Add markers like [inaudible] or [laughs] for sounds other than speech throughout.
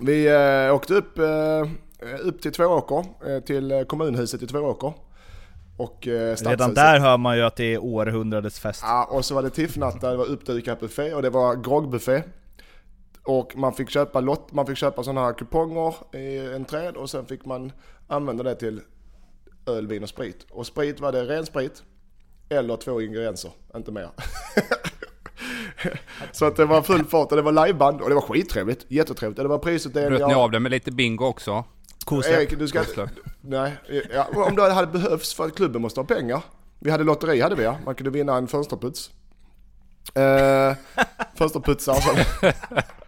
Vi eh, åkte upp, eh, upp till Tvååker, eh, till kommunhuset i Tvååker. Och eh, Redan där hör man ju att det är århundradets fest. Ja, och så var det tiffnatta, det var uppdukat buffé och det var groggbuffé. Och man fick köpa, lott, man fick köpa sådana här kuponger i en träd och sen fick man använda det till öl, vin och sprit. Och sprit var det ren sprit eller två ingredienser, inte mer. [laughs] [laughs] så att det var full fart och det var liveband och det var skittrevligt, jättetrevligt. Det var prisutdelningar. Bröt ni av det med lite bingo också? Kosläpp. Erik, du ska Kosläpp. Nej, ja, om det hade behövts för att klubben måste ha pengar. Vi hade lotteri hade vi ja. Man kunde vinna en fönsterputs. Eh, fönsterputsar [laughs]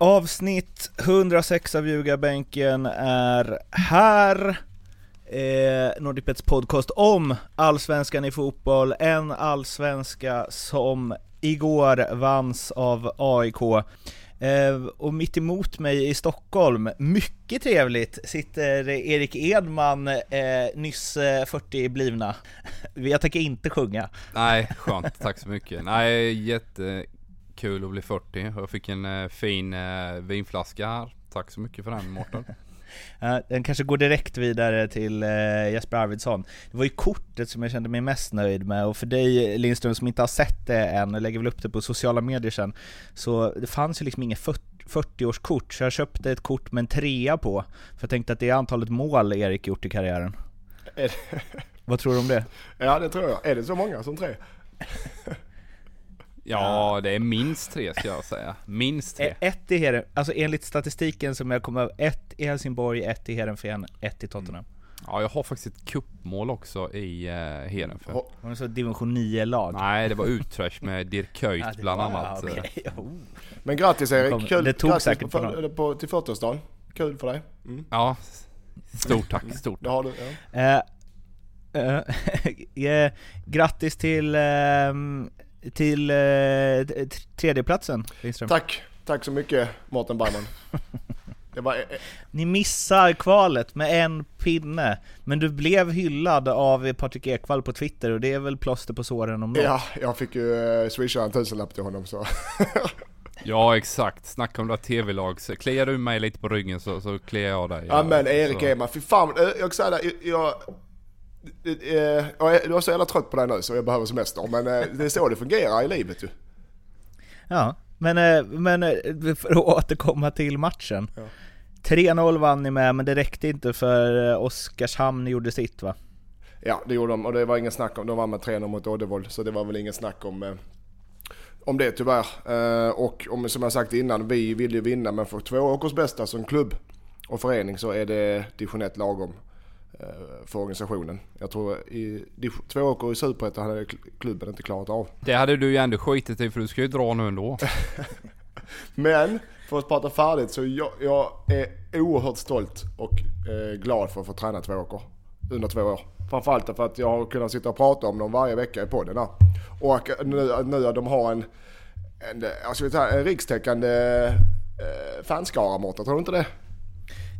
Avsnitt 106 av Ljugarbänken är här. Eh, Nordicbets podcast om allsvenskan i fotboll. En allsvenska som igår vanns av AIK. Eh, och mitt emot mig i Stockholm, mycket trevligt, sitter Erik Edman, eh, nyss 40 blivna. [laughs] Jag tänker inte sjunga. Nej, skönt. Tack så mycket. Nej, jättekul att bli 40. Jag fick en eh, fin eh, vinflaska här. Tack så mycket för den Mårten. [laughs] Den kanske går direkt vidare till eh, Jesper Arvidsson. Det var ju kortet som jag kände mig mest nöjd med och för dig Lindström som inte har sett det än, jag lägger väl upp det på sociala medier sen, så det fanns ju liksom inget 40-årskort så jag köpte ett kort med en trea på, för jag tänkte att det är antalet mål Erik gjort i karriären. Vad tror du om det? [laughs] ja det tror jag. Är det så många som tre? [laughs] Ja, det är minst tre ska jag säga. Minst tre. Eh, Ett i Heren, alltså enligt statistiken som jag kommer ett i Helsingborg, ett i Heerenveen, ett i Tottenham. Ja, jag har faktiskt ett kuppmål också i eh, Heerenveen. Var det så division 9-lag? Nej, det var Utrecht med Dirk [laughs] Kuyt Ja, bland var- annat. ja, eh. okej. [laughs] Oh. Men grattis Erik, kul, det tog grattis säkert på, på på, till 40-årsdagen. Kul för dig. Mm. Ja, stort tack, stort Det har du. Ja. Eh, eh, [laughs] eh, grattis till, ehm, till eh, tredjeplatsen Lindström. Tack, tack så mycket Mårten Bergman. [laughs] Det var, eh, Ni missar kvalet med en pinne, men du blev hyllad av Patrik Ekwall på Twitter och det är väl plåster på såren om något. ja, jag fick ju eh, swisha en tusenlapp till honom så. [laughs] Ja, exakt. Snacka om det tv-lag. Så Kliar du mig lite på ryggen så, så kliar jag dig. Ja men Erik så. Edman, fy fan. eh, Jag jag, jag, eh, jag jag är så jävla trött på dig nu så jag behöver semester. Men eh, det är så det fungerar i livet ju. Ja, men, eh, men eh, för att återkomma till matchen. Ja. 3-0 vann ni med, men det räckte inte för eh, Oskarshamn gjorde sitt va? Ja det gjorde de och det var ingen snack om, de vann med 3-0 mot Oddevold. Så det var väl ingen snack om, eh, om det tyvärr. Eh, och om, som jag sagt innan, vi vill ju vinna men för två åkers bästa som klubb och förening så är det division 1 lagom eh, för organisationen. Jag tror i två åker i Superettan hade kl- klubben inte klarat av. Det hade du ju ändå skitit i för du ska ju dra nu ändå. [laughs] Men för att prata färdigt så jag, jag är oerhört stolt och eh, glad för att få träna två åker under två år. Framförallt för att jag har kunnat sitta och prata om dem varje vecka i podden här. Och nu, nu att de har en, en, alltså, en rikstäckande eh, fanskara Mårten, tror du inte det?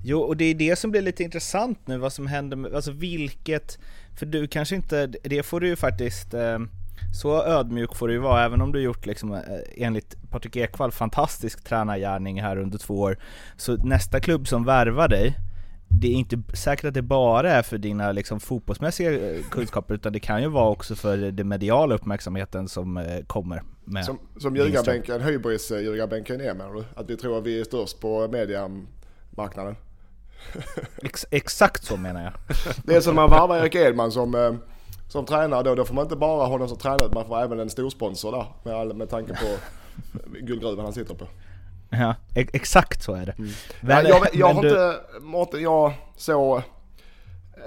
Jo, och det är det som blir lite intressant nu, vad som händer med, alltså vilket, för du kanske inte, det får du ju faktiskt, eh, så ödmjuk får du ju vara, även om du gjort liksom, eh, enligt Patrik Ekwall, fantastisk tränargärning här under två år. Så nästa klubb som värvar dig, det är inte säkert att det bara är för dina liksom, fotbollsmässiga eh, kunskaper, utan det kan ju vara också för den mediala uppmärksamheten som kommer med Som, som ljugarbänken, hybris eh, ljugarbänken är menar du? Att vi tror att vi är störst på mediamarknaden? Ex- exakt så menar jag. [laughs] Det är som man varvar Erik Edman som, eh, som tränare då. Då får man inte bara ha honom som tränare man får även en stor sponsor där. Med, all, med tanke på guldgruvan han sitter på. Ja, ex- exakt så är det. Ja, Men- jag jag men har du- inte, Mårten, jag så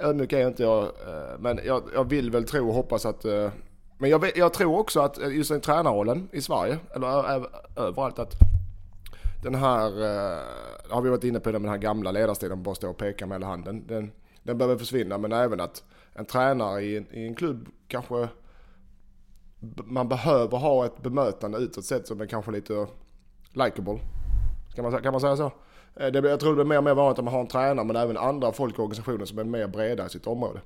ödmjuk är inte jag. eh, Men jag, jag vill väl tro och hoppas att eh, men jag, jag tror också att just den tränarrollen i Sverige, eller överallt att den här, eh, har vi varit inne på den här gamla ledarstilen, bara stå och peka med hela handen. Den, den behöver försvinna men även att en tränare i, en- i en klubb kanske man behöver ha ett bemötande utåt sett som är kanske lite Likeable. Kan man, kan man säga så? Eh, det, jag tror det blir mer och mer vanligt att man har en tränare men även andra folk i organisationen som är mer breda i sitt område.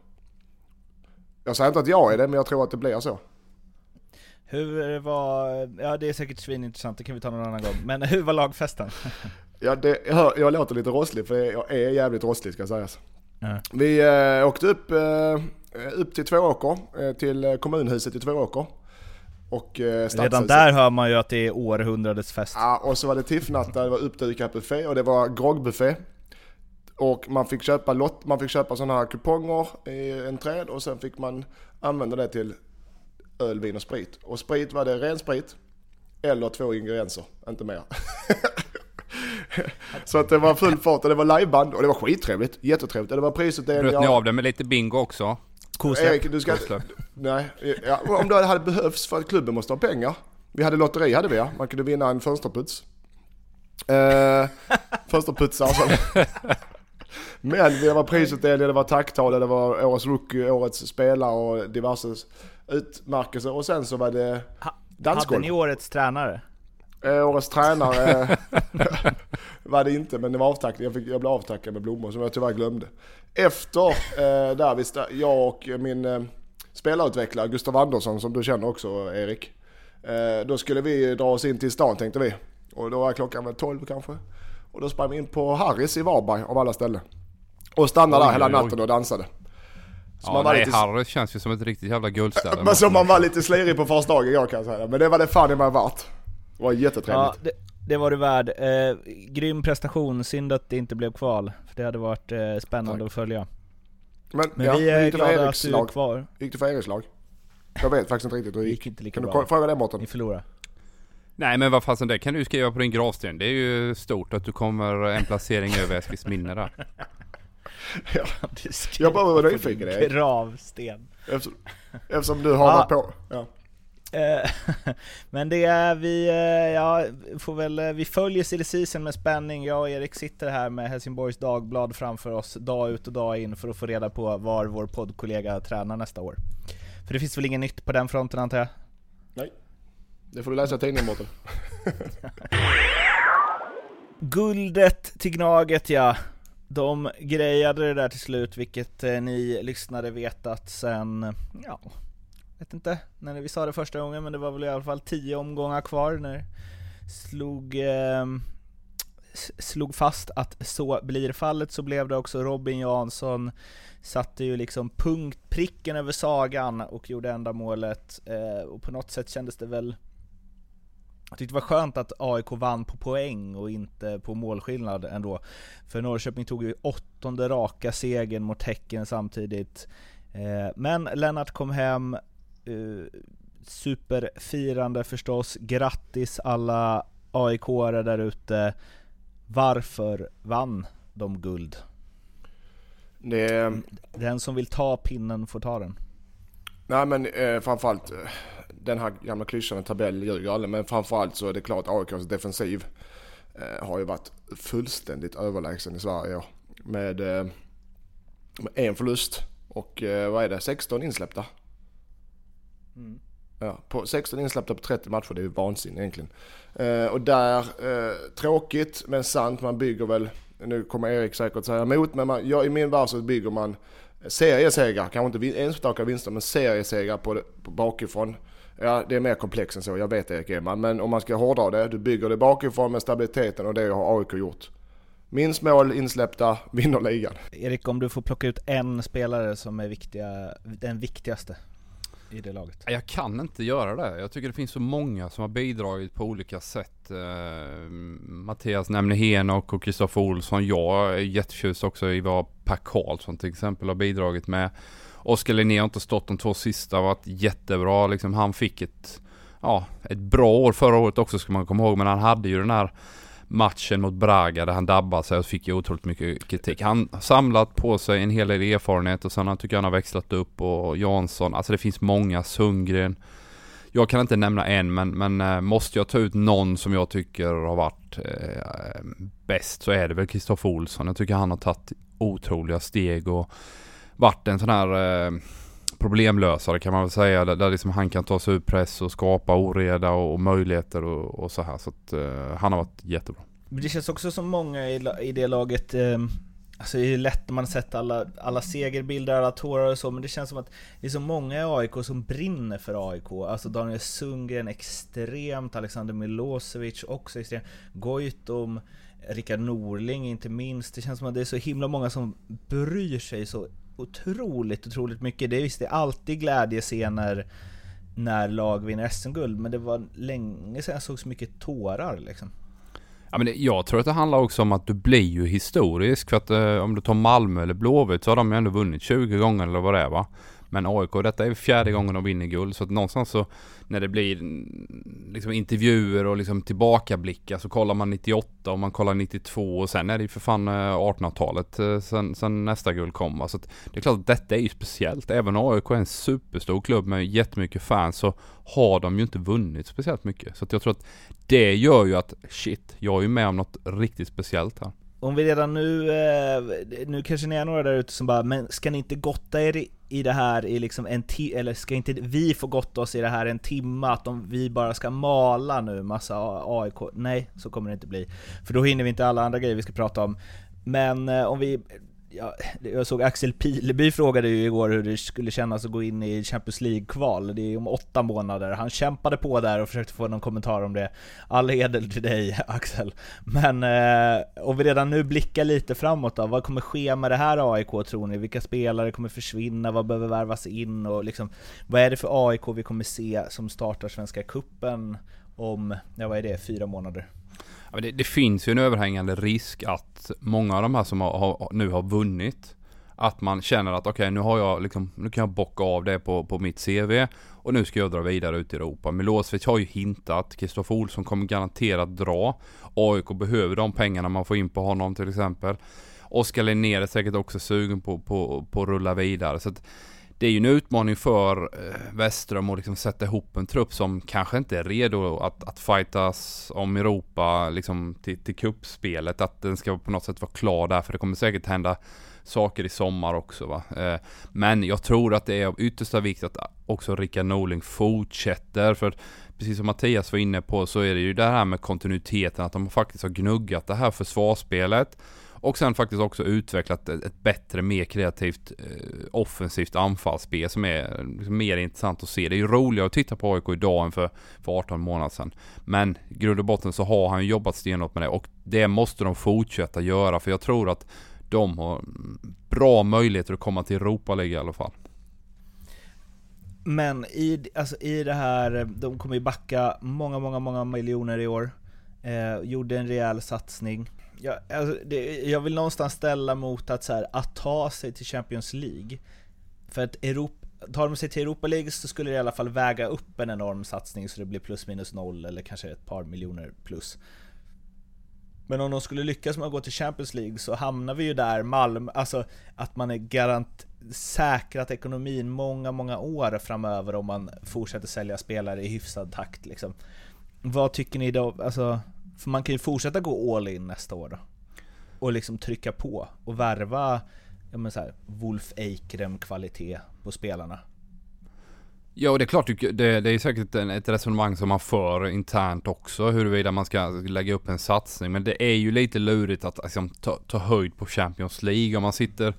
Jag säger inte att jag är det men jag tror att det blir så. Hur var, ja det är säkert svinintressant, det kan vi ta någon annan gång. Men hur var lagfesten? [laughs] Ja, det, jag, jag låter lite rosslig för jag är jävligt rosslig ska sägas. Ja. Vi eh, åkte upp, eh, upp till Tvååker, eh, till kommunhuset i Tvååker. Och eh, Redan där hör man ju att det är århundradets fest. Ja, och så var det tiffnatta, det var uppdukat buffé och det var groggbuffé. Och man fick köpa lott, man fick köpa sådana här kuponger i en träd och sen fick man använda det till öl, vin och sprit. Och sprit var det ren sprit eller två ingredienser, inte mer. [laughs] så att det var full fart och det var liveband och det var skittrevligt, jättetrevligt. Och det var prisutdelning. Bröt ni av det med lite bingo också? Kosläpp. Erik, du ska... Kosläpp. Nej, ja, om det hade behövts för att klubben måste ha pengar. Vi hade lotteri hade vi ja. Man kunde vinna en fönsterputs. Eh, fönsterputsar. Men det var prisutdelning, det var tacktal, det var årets rookie, årets spelare och diverse utmärkelser. Och sen så var det Ha- Hade dansgolv. ni årets tränare? Eh, årets tränare [laughs] var det inte, men det var avtackning. Jag, fick, jag blev avtackad med blommor som jag tyvärr glömde. Efter eh, där, vi sta- jag och min eh, spelarutvecklare Gustav Andersson som du känner också Erik. Eh, då skulle vi dra oss in till stan tänkte vi. Och då var klockan väl 12 kanske. Och då sprang vi in på Harris i Varberg av alla ställen. Och stannade Oj, där hela oj, oj. natten och dansade. Så Ja, man var nej, lite- Harry känns ju som ett riktigt jävla guldställe. Men som man var lite slirig på första dagen igår kan jag säga. Men det var det fan i mig värt. Det var jättetrevligt. Ja, det, det var du värd. Eh, grym prestation, synd att det inte blev kval. För det hade varit eh, spännande Tack. att följa. Men, Men ja, vi är för glada att du är lag? kvar. Gick det för Eriks lag? Jag vet faktiskt inte riktigt hur Det gick inte lika Kan du bra. ko- fråga det Mårten? Ni förlorade. Nej men vad fasen det kan du skriva på din gravsten. Det är ju stort att du kommer en placering över Eskilsminne där. [laughs] Jag bara var på nyfiken, Erik. Gravsten. Eftersom, eftersom du har Ja. varit på. Ja. Eh, [laughs] Men det är vi, eh, ja, får väl, eh, vi följer silly season med spänning. Jag och Erik sitter här med Helsingborgs Dagblad framför oss dag ut och dag in för att få reda på var vår poddkollega tränar nästa år. För det finns väl inget nytt på den fronten antar jag? Nej. Det får du läsa i tidningen Mårten. [laughs] Guldet till Gnaget ja. De grejade det där till slut, vilket eh, ni lyssnare vetat sen, ja, vet inte när vi sa det första gången, men det var väl i alla fall tio omgångar kvar när slog, eh, slog fast att så blir fallet, så blev det också. Robin Jansson satte ju liksom punkt, pricken över sagan och gjorde enda målet eh, och på något sätt kändes det väl jag tyckte det var skönt att AIK vann på poäng och inte på målskillnad ändå. För Norrköping tog ju åttonde raka segern mot Häcken samtidigt. Eh, Men Lennart kom hem, eh, superfirande förstås. Grattis alla AIK-are där ute. Varför vann de guld? Det, Den som vill ta pinnen får ta den. nej men eh, framförallt eh, den här gamla klyschan, en tabell ljuger aldrig. Men framförallt så är det klart AIKs defensiv eh, har ju varit fullständigt överlägsen i Sverige. Med, eh, med en förlust och eh, vad är det, 16 insläppta. Ja, på 16 insläppta på 30 matcher, det är ju vansinne egentligen. Eh, och där, eh, tråkigt men sant, man bygger väl, nu kommer Erik säkert säga emot, men man, ja, i min värld så bygger man seriesegrar, kanske inte enstaka vinster, men seriesegrar på, på bakifrån. Ja, det är mer komplext än så, jag vet Erik Edman, men om man ska hårdra det, du bygger det bakifrån med stabiliteten och det har AIK gjort. Minst mål insläppta, vinner ligan. Erik, om du får plocka ut en spelare som är viktiga, den viktigaste i det laget. Jag kan inte göra det. Jag tycker det finns så många som har bidragit på olika sätt. Eh, Mattias nämner Henok och Kristoffer Olsson. Jag är jättetjust också i vad Per Karlsson till exempel har bidragit med. Oskar Linné har inte stått de två sista, varit jättebra. Liksom, han fick ett, ja, ett bra år förra året också ska man komma ihåg. Men han hade ju den här matchen mot Braga där han dabbade sig och fick ju otroligt mycket kritik. Han har samlat på sig en hel del erfarenhet och sen tycker jag han har växlat upp och Jansson, alltså det finns många, Sundgren. Jag kan inte nämna en men, men eh, måste jag ta ut någon som jag tycker har varit eh, bäst så är det väl Kristoffer Olsson. Jag tycker han har tagit otroliga steg och varit en sån här eh, problemlösare kan man väl säga. Där, där liksom han kan ta sig ur press och skapa oreda och, och möjligheter och, och, så här. Så att eh, han har varit jättebra. Det känns också som många i, i det laget eh, Alltså det är lätt när man sett alla, alla segerbilder, alla tårar och så, men det känns som att det är så många i AIK som brinner för AIK. Alltså Daniel Sundgren extremt, Alexander Milosevic också extremt, Goitom, Rickard Norling inte minst. Det känns som att det är så himla många som bryr sig så otroligt, otroligt mycket. Det är visst, det är alltid glädjescener när lag vinner SM-guld, men det var länge sedan jag såg så mycket tårar liksom. Ja, men det, jag tror att det handlar också om att du blir ju historisk. För att eh, om du tar Malmö eller Blåvitt så har de ju ändå vunnit 20 gånger eller vad det är va. Men AIK, detta är fjärde gången de vinner guld. Så att någonstans så när det blir mm, liksom intervjuer och liksom tillbakablickar så kollar man 98 och man kollar 92 och sen är det ju för fan eh, 1800-talet eh, sen, sen nästa guld kom. Så att det är klart att detta är ju speciellt. Även om AIK är en superstor klubb med jättemycket fans så har de ju inte vunnit speciellt mycket. Så att jag tror att det gör ju att shit, jag är ju med om något riktigt speciellt här om vi redan nu, eh, nu kanske ni är några där ute som bara, men ska ni inte gotta er i det här i liksom en timme, eller ska inte vi få gotta oss i det här en timme, att om vi bara ska mala nu massa AIK? Nej, så kommer det inte bli. För då hinner vi inte alla andra grejer vi ska prata om. Men eh, om vi Ja, jag såg Axel Pileby frågade ju igår hur det skulle kännas att gå in i Champions League-kval. Det är om åtta månader. Han kämpade på där och försökte få någon kommentar om det. All heder till dig Axel. Men eh, om vi redan nu blickar lite framåt då. Vad kommer ske med det här AIK tror ni? Vilka spelare kommer försvinna? Vad behöver värvas in? Och liksom, vad är det för AIK vi kommer se som startar Svenska Kuppen om, ja vad är det, fyra månader? Det, det, finns ju en överhängande risk att många av de här som har, har, nu har vunnit att man känner att okej okay, nu har jag liksom, nu kan jag bocka av det på, på mitt CV och nu ska jag dra vidare ut i Europa. Milosevic har ju hintat, Kristoffer Olsson kommer garanterat dra. AIK behöver de pengarna man får in på honom till exempel. Oskar Linnér är säkert också sugen på, på, på att rulla vidare. Så att det är ju en utmaning för eh, Väström att liksom sätta ihop en trupp som kanske inte är redo att, att fightas om Europa liksom till, till kuppspelet. Att den ska på något sätt vara klar där, för det kommer säkert hända saker i sommar också. Va? Eh, men jag tror att det är av yttersta vikt att också Rickard Norling fortsätter. För precis som Mattias var inne på så är det ju det här med kontinuiteten, att de faktiskt har gnuggat det här försvarsspelet och sen faktiskt också utvecklat ett, bättre, mer kreativt eh, offensivt anfallsspel som är liksom mer intressant att se. Det är ju roligare att titta på AIK idag än för, för 18 månader sedan. Men i grund och botten så har han jobbat stenhårt med det och det måste de fortsätta göra för jag tror att de har bra möjligheter att komma till Europa League i alla fall. Men i, alltså i det här, de kommer ju backa många, många, många miljoner i år. Eh, gjorde en rejäl satsning. Jag, alltså, det, jag vill någonstans ställa mot att, så här, att ta sig till Champions League. För att Europa, tar de sig till Europa League så skulle det i alla fall väga upp en enorm satsning så det blir plus minus noll eller kanske ett par miljoner plus. Men om de skulle lyckas med att gå till Champions League så hamnar vi ju där, Malmö, alltså att man är garant säkrat ekonomin många, många år framöver om man fortsätter sälja spelare i hyfsad takt liksom. Vad tycker ni då, alltså för man kan ju fortsätta gå all in nästa år då. Och liksom trycka på och värva, ja men så här, Wolf Eikrem kvalitet på spelarna. Ja, och det är klart, det, det är säkert ett resonemang som man för internt också, huruvida man ska lägga upp en satsning. Men det är ju lite lurigt att liksom, ta, ta höjd på Champions League. Om man sitter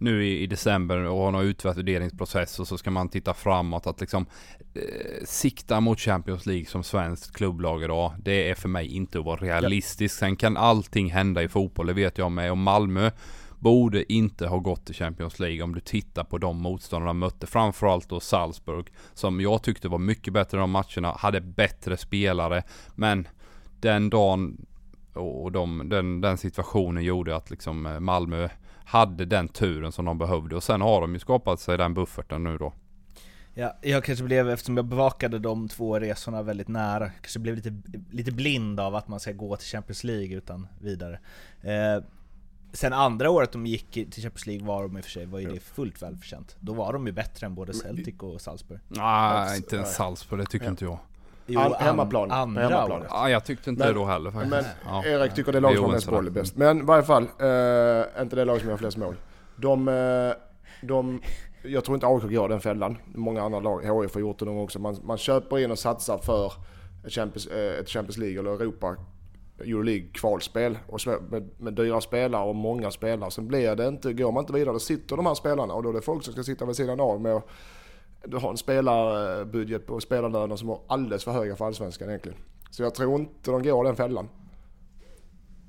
nu i, i december och har någon utvärderingsprocess och så ska man titta framåt. Att liksom eh, sikta mot Champions League som svenskt klubblag idag. Det är för mig inte att vara realistisk. Sen kan allting hända i fotboll, det vet jag med. Och Malmö borde inte ha gått till Champions League om du tittar på de motståndarna mötte. Framförallt då Salzburg som jag tyckte var mycket bättre i de matcherna, hade bättre spelare. Men den dagen och de, den, den situationen gjorde att liksom eh, Malmö hade den turen som de behövde och sen har de ju skapat sig den bufferten nu då. Ja, jag kanske blev, eftersom jag bevakade de två resorna väldigt nära, kanske blev lite, lite blind av att man ska gå till Champions League utan vidare. Eh, sen andra året de gick till Champions League var de i och för sig, var ju det fullt välförtjänt. Då var de ju bättre än både Celtic och Salzburg. Nej, inte ens Salzburg, det tycker ja. inte jag. Jo, All, hemmaplan. Andra hemmaplan. Ja, jag tyckte inte men, det då heller faktiskt. Men ja. Erik tycker det lag som har mest boll är bäst. Men i varje fall, eh, inte det lag som har flest mål. De, eh, de Jag tror inte AIK går den fällan. Många andra lag, HIF har gjort det någon gång också. Man, man köper in och satsar för ett Champions, eh, ett Champions League eller Europa Euroleague kvalspel och med, med dyra spelare och många spelare. Sen blir det inte, går man inte vidare, då sitter de här spelarna och då är det folk som ska sitta vid sidan av med du har en spelarbudget på spelarlöner som är alldeles för höga för Allsvenskan egentligen. Så jag tror inte de går den fällan.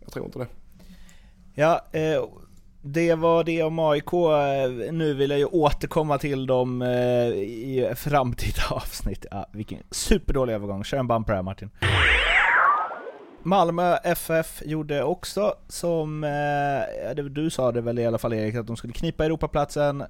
Jag tror inte det. Ja, eh, det var det om AIK. Eh, nu vill jag ju återkomma till dem eh, i framtida [laughs] avsnitt. Ja, vilken superdålig övergång. Kör en bumper här Martin. Malmö FF gjorde också som, eh, du sa det väl i alla fall Erik, att de skulle knipa Europaplatsen.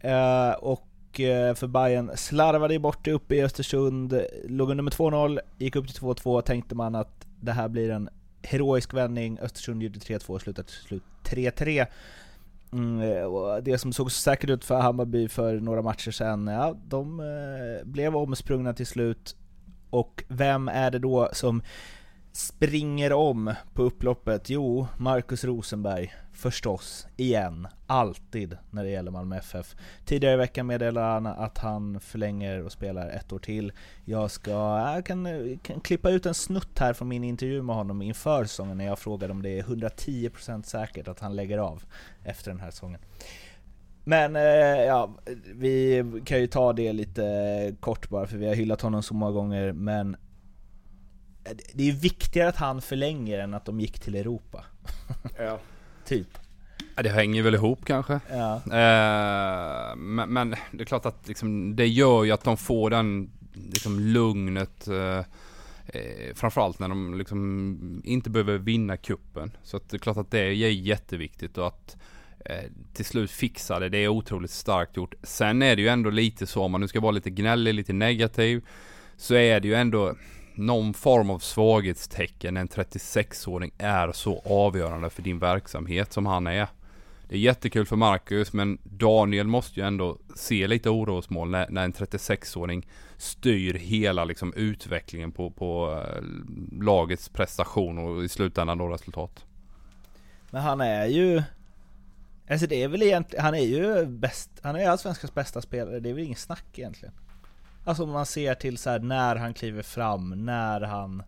Eh, och Eh, för Bayern slarvade bort det uppe i Östersund, låg under med 2-0, gick upp till 2-2, tänkte man att det här blir en heroisk vändning, Östersund gjorde 3-2 slutade till slut 3-3. Mm, eh, det som såg så säkert ut för Hammarby för några matcher sedan, ja, de eh, blev omsprungna till slut. Och vem är det då som springer om på upploppet? Jo, Marcus Rosenberg. Förstås, igen, alltid när det gäller Malmö FF. Tidigare i veckan meddelade han att han förlänger och spelar ett år till. Jag ska, jag kan, kan klippa ut en snutt här från min intervju med honom inför säsongen när jag frågade om det är 110% säkert att han lägger av efter den här säsongen. Men eh, ja, vi kan ju ta det lite kort bara för vi har hyllat honom så många gånger men det är viktigare att han förlänger än att de gick till Europa. [laughs] Ja. typ. Det hänger väl ihop kanske. Ja. Eh, men, men, det är klart att liksom, det gör ju att de får den liksom, lugnet. Eh, eh, framförallt när de liksom inte behöver vinna kuppen. Så att det är klart att det är jätteviktigt och att eh, till slut fixa det. Det är otroligt starkt gjort. Sen är det ju ändå lite så, om man nu ska vara lite gnällig, lite negativ. Så är det ju ändå någon form av svaghetstecken en 36-åring är så avgörande för din verksamhet som han är. Det är jättekul för Marcus men Daniel måste ju ändå se lite orosmål när, när en 36-åring styr hela liksom utvecklingen på, på äh, lagets prestation och i slutändan då resultat. Men han är ju Alltså det är väl egentligen, han är ju bäst, han är allsvenskans bästa spelare, det är väl ingen snack egentligen. Alltså om man ser till så här, när han kliver fram, när han...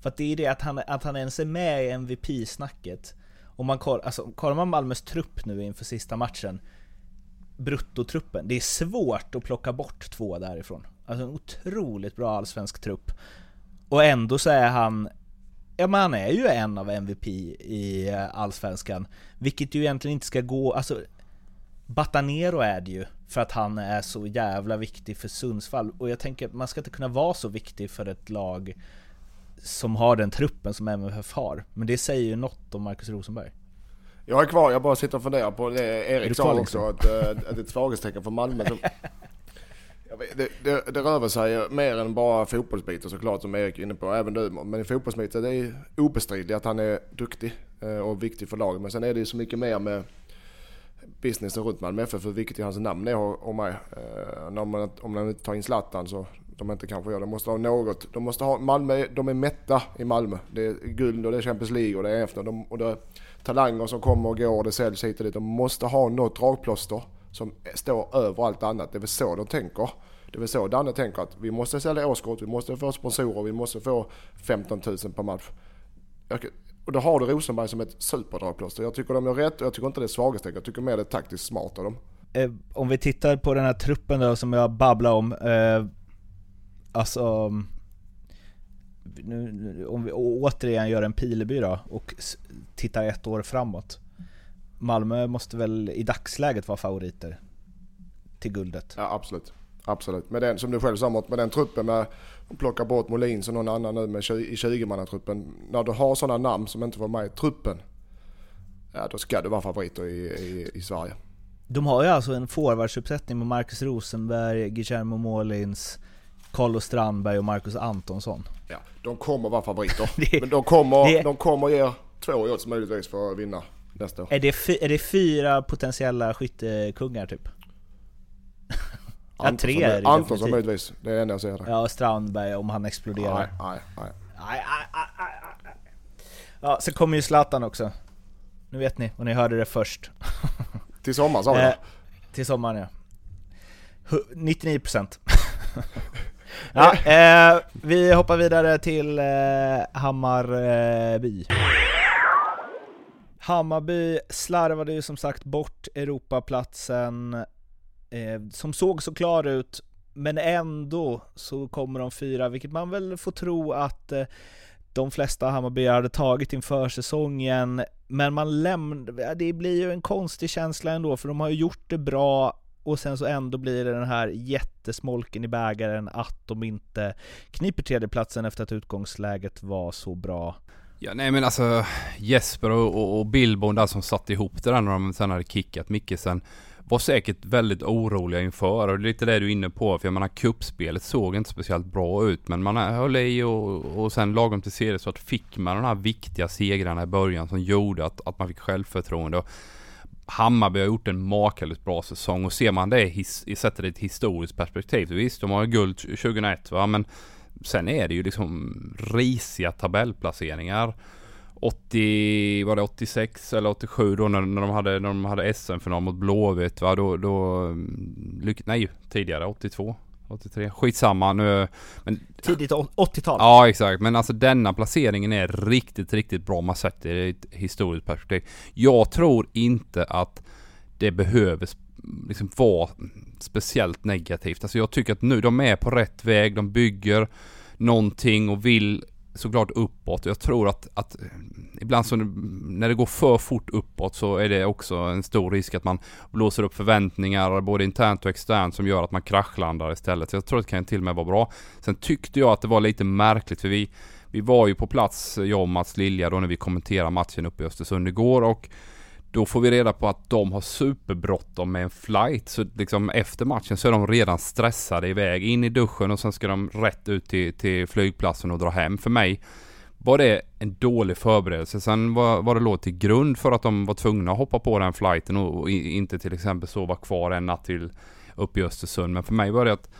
För att det är det att han, att han ens är med i MVP-snacket. Om man kollar, alltså, kollar man Malmös trupp nu inför sista matchen, bruttotruppen, det är svårt att plocka bort två därifrån. Alltså en otroligt bra allsvensk trupp. Och ändå så är han Ja men han är ju en av MVP i eh, Allsvenskan, vilket ju egentligen inte ska gå, alltså Batanero är det ju, för att han är så jävla viktig för Sundsvall. Och jag tänker, man ska inte kunna vara så viktig för ett lag som har den truppen som MFF har. Men det säger ju något om Marcus Rosenberg. Jag är kvar, jag bara sitter och funderar på det Erik sa också, att, eh, att det är ett svaghetstecken för Malmö. Som, [laughs] det, det, det rör sig mer än bara fotbollsbiten såklart som Erik är inne på, även du. Men i fotbollsbiten, det är obestridligt att han är duktig eh, och viktig för laget. Men sen är det ju så mycket mer med businessen runt Malmö FF, vilket ju hans namn är och mig. Eh, man, om man inte tar in Zlatan så de inte kanske gör det. De måste ha något. De måste ha, Malmö, de är mätta i Malmö. Det är guld och det är Champions League och det är efter. De, och det är talanger som kommer och går och det säljs hit och dit. De måste ha något dragplåster som står över allt annat. Det är väl så de tänker. Det är väl så Danne tänker att vi måste sälja årskort, vi måste få sponsorer, vi måste få 15 000 per match. Och då har du Rosenberg som ett superdragplåster. Jag tycker de gör rätt och jag tycker inte det är svaghetstecken. Jag tycker mer det är taktiskt smart av dem. Eh, om vi tittar på den här truppen då som jag babblar om. Eh, alltså... Nu, om vi återigen gör en pileby då och tittar ett år framåt. Malmö måste väl i dagsläget vara favoriter till guldet? Ja absolut. Absolut. Med den, som du själv sa med den truppen med plocka bort Molins och någon annan nu med 20, i 20-mannatruppen. När du har sådana namn som inte var med i truppen, ja då ska du vara favoriter i, i, i Sverige. De har ju alltså en forwardsuppsättning med Marcus Rosenberg, Guillermo Molins, Carlos Strandberg och Marcus Antonsson. Ja, de kommer vara favoriter. [laughs] det, Men de kommer, det, de kommer ge två odds möjligtvis för att vinna nästa år. Är det, är det fyra potentiella skyttekungar typ? [laughs] Ja, tre är det Antonsson möjligtvis. Det är det enda jag ser. Ja, Strandberg om han exploderar. Nej, nej, nej. Ja, sen kommer ju Zlatan också. Nu vet ni, och ni hörde det först. [laughs] Till sommaren sa vi eh, Till sommaren ja. Hu- 99% [laughs] Ja, eh, vi hoppar vidare till eh, Hammarby. Hammarby slarvade ju som sagt bort Europaplatsen eh, Eh, som såg så klar ut, men ändå så kommer de fyra, vilket man väl får tro att eh, de flesta Hammarby hade tagit inför säsongen. Men man lämnar, det blir ju en konstig känsla ändå, för de har ju gjort det bra och sen så ändå blir det den här jättesmolken i bägaren att de inte kniper tredjeplatsen efter att utgångsläget var så bra. Ja nej men alltså Jesper och, och, och Billborn där som satte ihop det där när de sen hade kickat Mickesen var säkert väldigt oroliga inför och det är lite det du är inne på för jag menar kuppspelet såg inte speciellt bra ut men man höll i och, och sen lagom till serie så att fick man de här viktiga segrarna i början som gjorde att, att man fick självförtroende. Och Hammarby har gjort en makalöst bra säsong och ser man det i sätter det i ett historiskt perspektiv. Visst, de har guld 2001 va, men sen är det ju liksom risiga tabellplaceringar. 80, var det 86 eller 87 då när, när de hade, när de hade SM-final mot Blåvitt va, då, då, lyck, nej tidigare 82. 83, skitsamma nu. Men, Tidigt 80-tal. Ja exakt, men alltså denna placeringen är riktigt, riktigt bra om man sätter det i ett historiskt perspektiv. Jag tror inte att det behöver liksom vara speciellt negativt. Alltså jag tycker att nu, de är på rätt väg, de bygger någonting och vill såklart uppåt. Jag tror att, att eh, ibland så när det går för fort uppåt så är det också en stor risk att man blåser upp förväntningar både internt och externt som gör att man kraschlandar istället. Så jag tror att det kan till och med vara bra. Sen tyckte jag att det var lite märkligt för vi, vi var ju på plats, jag och Mats Lilja då när vi kommenterade matchen uppe i Östersund igår och då får vi reda på att de har superbråttom med en flight. Så liksom efter matchen så är de redan stressade iväg. In i duschen och sen ska de rätt ut till, till flygplatsen och dra hem. För mig var det en dålig förberedelse. Sen var, var det låg till grund för att de var tvungna att hoppa på den flighten och, och inte till exempel sova kvar en natt till upp i Östersund. Men för mig var det att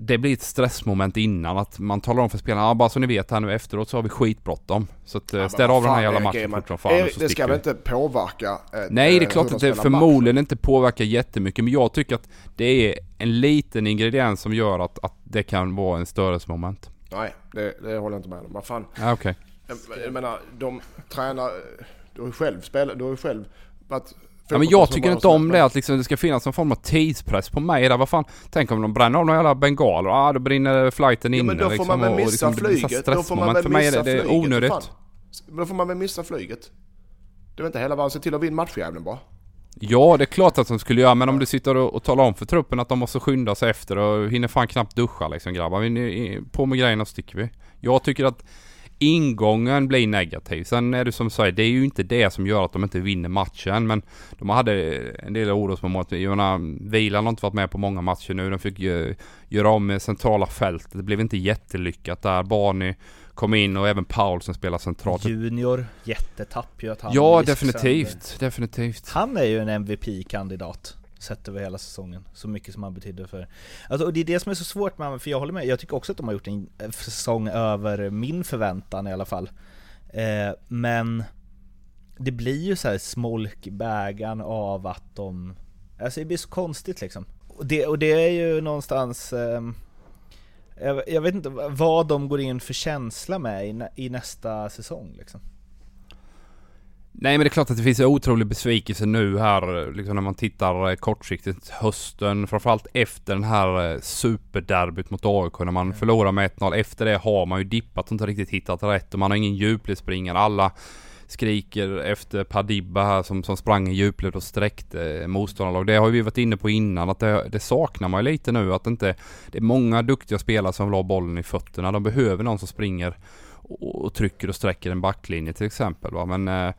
det blir ett stressmoment innan att man talar om för spelarna, ah, bara så ni vet här nu efteråt så har vi skitbråttom. Så att eh, ja, städ av den här jävla matchen fort som fan är, Det ska väl inte påverka? Eh, Nej det är klart att det förmodligen match. inte påverkar jättemycket men jag tycker att det är en liten ingrediens som gör att, att det kan vara en störelsemoment. Nej, det, det håller jag inte med om. Vad fan. Ah, okay. jag, jag menar, de tränar, du har ju själv spelat, du har ju själv varit Ja, men jag tycker inte om det att liksom det ska finnas någon form av tidspress på mig där. Vad fan, tänk om de bränner av några jävla bengaler. Ah, då brinner flighten inne ja, men då får liksom, man väl missa liksom, flyget. Då får man väl för mig är det, det är onödigt. Då får man väl missa flyget. Det är inte hela världen. Se till att vinna matchjäveln bara. Ja, det är klart att de skulle göra, men om du sitter och, och talar om för truppen att de måste skynda sig efter och hinner fan knappt duscha liksom grabbar. Vi, på med grejerna så sticker vi. Jag tycker att ingången blir negativ. Sen är det som säger, det är ju inte det som gör att de inte vinner matchen. Men de hade en del orosmoment. Jag menar, Vilan har inte varit med på många matcher nu. De fick ju göra om centrala fältet. Det blev inte jättelyckat där. Barney kom in och även Paulsen spelar centralt. Junior, jättetapp ju att han Ja, definitivt. Sönder. Definitivt. Han är ju en MVP-kandidat sett över hela säsongen. Så mycket som han betydde för... Alltså, och det är det som är så svårt med för jag håller med, jag tycker också att de har gjort en eh, säsong över min förväntan i alla fall. Eh, men det blir ju så här smolk i bägaren av att de... Alltså det blir så konstigt liksom. Och det, och det är ju någonstans... Eh, jag, jag, vet inte vad de går in för känsla med i, i nästa säsong liksom. Nej men det är klart att det finns otrolig besvikelse nu här liksom när man tittar eh, kortsiktigt hösten. Framförallt efter den här eh, superderbyt mot AIK när man mm. förlorar med 1-0. Efter det har man ju dippat och inte riktigt hittat rätt och man har ingen djupledsspringare. Alla skriker efter Padibba här som, som sprang i djupled och sträckte motståndarlag. Det har vi varit inne på innan att det, det saknar man ju lite nu att det inte det är många duktiga spelare som vill ha bollen i fötterna. De behöver någon som springer och, och trycker och sträcker en backlinje till exempel. Va? Men eh,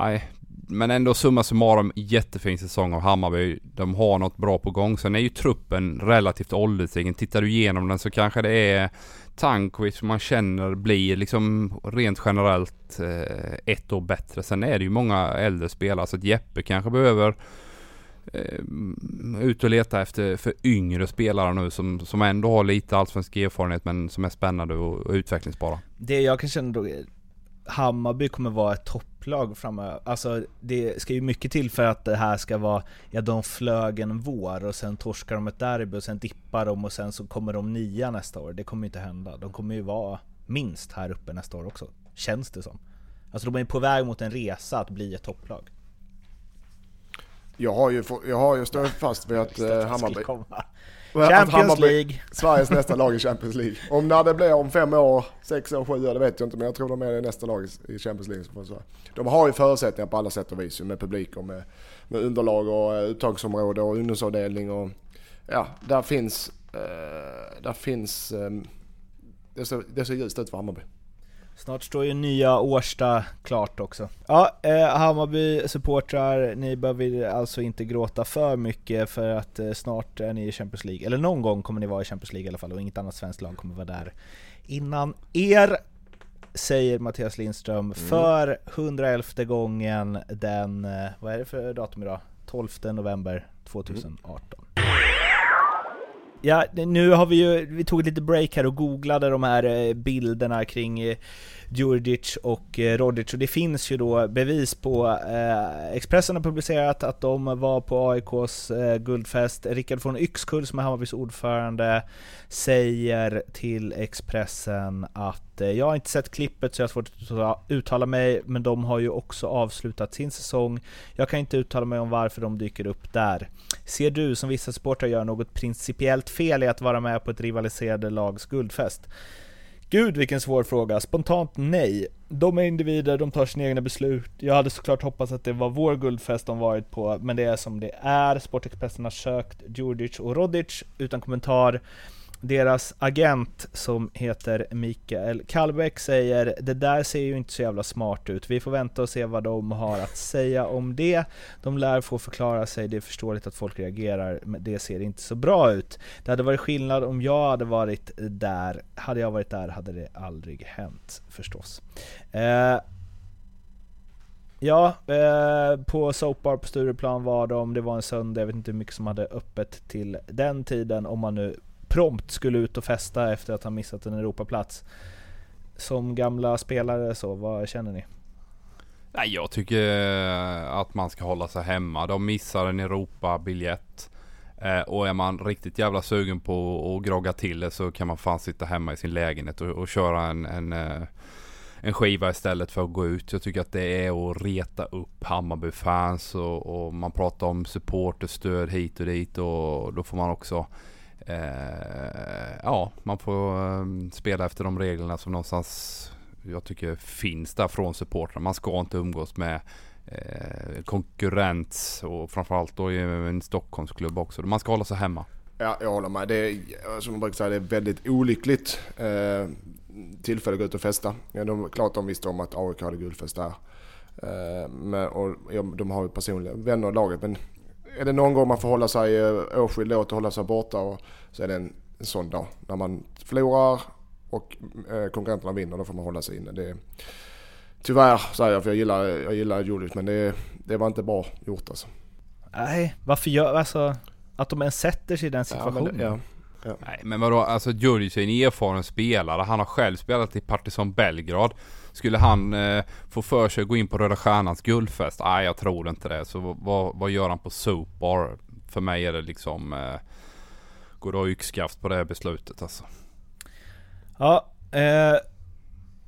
nej, men ändå summa summarum jättefin säsong av Hammarby. De har något bra på gång. Sen är ju truppen relativt ålderstigen. Tittar du igenom den så kanske det är Tankovic man känner blir liksom rent generellt eh, ett år bättre. Sen är det ju många äldre spelare så att Jeppe kanske behöver eh, ut och leta efter för yngre spelare nu som, som ändå har lite allsvensk erfarenhet men som är spännande och, och utvecklingsbara. Det jag kan känna då Hammarby kommer vara ett topplag framöver. Alltså det ska ju mycket till för att det här ska vara, ja de flög en vår och sen torskar de ett derby och sen dippar de och sen så kommer de nia nästa år. Det kommer inte hända. De kommer ju vara minst här uppe nästa år också. Känns det som. Alltså de är på väg mot en resa att bli ett topplag. Jag har ju, jag har ju stått fast vid att [laughs] eh, Hammarby... Champions League! Sveriges nästa lag i Champions League. Om när det blir om fem år, sex år, sju år, det vet jag inte. Men jag tror de är nästa lag i Champions League. De har ju förutsättningar på alla sätt och vis med publik och med, med underlag och eh, uttagsområde och ungdomsavdelning och ja, där finns, eh, där finns, eh, det ser, det ser ljust ut för Hammarby. Snart står ju nya Årsta klart också. Ja, eh, Hammarby supportrar, ni behöver alltså inte gråta för mycket för att eh, snart är ni i Champions League. Eller någon gång kommer ni vara i Champions League i alla fall och inget annat svenskt lag kommer vara där innan er. Säger Mattias Lindström mm. för 111 gången den, eh, vad är det för datum idag? 12 november 2018. Mm. Ja, nu har vi ju, vi tog ett litet break här och googlade de här eh, bilderna kring eh, Djurdjic och eh, Rodic och det finns ju då bevis på, eh, Expressen har publicerat att de var på AIKs eh, guldfest. Rickard von Yxkull som är Hammarbys ordförande säger till Expressen att eh, jag har inte sett klippet så jag har svårt att uttala mig, men de har ju också avslutat sin säsong. Jag kan inte uttala mig om varför de dyker upp där. Ser du som vissa supportrar gör något principiellt fel i att vara med på ett rivaliserande lags guldfest? Gud vilken svår fråga. Spontant nej. De är individer, de tar sina egna beslut. Jag hade såklart hoppats att det var vår guldfest de varit på, men det är som det är. Sportexpressen har sökt Djurdjic och Rodic utan kommentar. Deras agent som heter Mikael Kallbäck säger det där ser ju inte så jävla smart ut. Vi får vänta och se vad de har att säga om det. De lär få förklara sig, det är förståeligt att folk reagerar, men det ser inte så bra ut. Det hade varit skillnad om jag hade varit där. Hade jag varit där hade det aldrig hänt förstås. Eh, Ja, eh, på Soapbar på Stureplan var de, det var en söndag, jag vet inte hur mycket som hade öppet till den tiden om man nu prompt skulle ut och festa efter att ha missat en Europaplats. Som gamla spelare så, vad känner ni? Nej, jag tycker eh, att man ska hålla sig hemma. De missar en Europabiljett. Eh, och är man riktigt jävla sugen på att grogga till det så kan man fan sitta hemma i sin lägenhet och, och köra en, en, eh, en skiva istället för att gå ut. Jag tycker att det är att reta upp Hammarby-fans och, och man pratar om supporterstöd hit och dit och då får man också Eh, ja, man får ehm, spela efter de reglerna som någonstans jag tycker finns där från supportrarna. Man ska inte umgås med eh, konkurrent och framförallt då i en Stockholmsklubb också. Man ska hålla sig hemma. Ja, jag håller med. Det är, som man brukar säga, det är väldigt olyckligt eh, tillfälle att gå ut och festa. Ja, de, klart de visste om att AIK hade guldfest där. Eh, men, och, ja, de har ju personliga vänner i laget men är det någon gång man får hålla sig eh, åtskild åt och hålla sig borta och, så är det en, en sån dag. När man förlorar och eh, konkurrenterna vinner, då får man hålla sig inne. Det, tyvärr säger jag, för jag gillar, jag gillar Julius, men det, det var inte bra gjort alltså. Nej, varför gör, alltså, att de ens sätter sig i den situationen. Ja, men, ja. Ja. Nej men vadå, alltså Djurdjic är en erfaren spelare. Han har själv spelat i Partizan Belgrad. Skulle han eh, få för sig att gå in på Röda Stjärnans guldfest? Nej, jag tror inte det. Så vad, vad gör han på Sopar? För mig är det liksom... Eh, går det yxskaft på det här beslutet alltså. Ja, eh,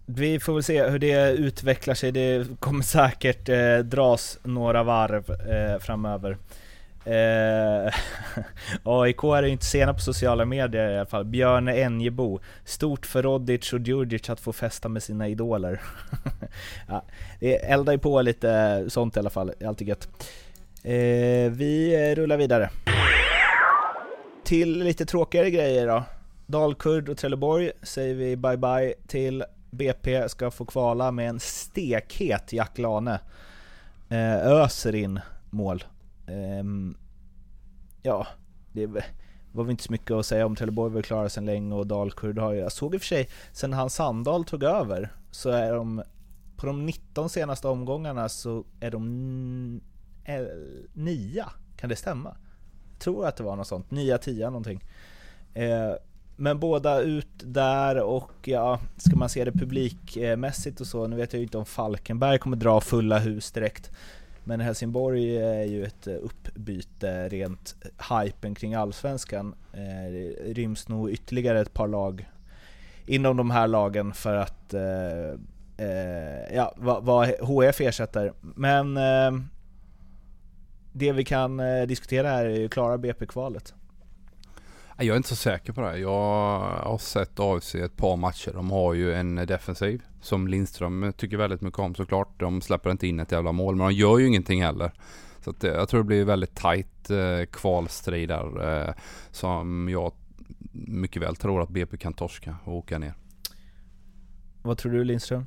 vi får väl se hur det utvecklar sig. Det kommer säkert eh, dras några varv eh, framöver. Eh, [laughs] AIK är ju inte sena på sociala medier i alla fall. Björn Enjebo. Stort för Rodic och Djurdjic att få festa med sina idoler. [laughs] ja, det eldar ju på lite sånt i alla fall, alltid gött. Eh, vi rullar vidare. Till lite tråkigare grejer då. Dalkurd och Trelleborg säger vi bye bye till. BP ska få kvala med en stekhet Jack Lane. Eh, öser in mål. Um, ja, det var väl inte så mycket att säga om Trelleborg var klara sedan länge och Dalkurd har ju, jag såg i och för sig, sen han Sandahl tog över så är de, på de 19 senaste omgångarna så är de eh, nia, kan det stämma? Jag tror att det var något sånt, 9 10 någonting. Eh, men båda ut där och ja, ska man se det publikmässigt och så, nu vet jag ju inte om Falkenberg kommer dra fulla hus direkt. Men Helsingborg är ju ett eh, uppbyte rent eh, hypen kring Allsvenskan. Eh, det ryms nog ytterligare ett par lag inom de här lagen för att eh, ja, vad, vad HF ersätter. Men eh, det vi kan diskutera här är ju klara BP-kvalet. Jag är inte så säker på det. Jag har sett AFC ett par matcher. De har ju en defensiv som Lindström tycker väldigt mycket om såklart. De släpper inte in ett jävla mål men de gör ju ingenting heller. Så att, eh, jag tror det blir väldigt tajt eh, kvalstrid där eh, som jag mycket väl tror att BP kan torska och åka ner. Vad tror du Lindström?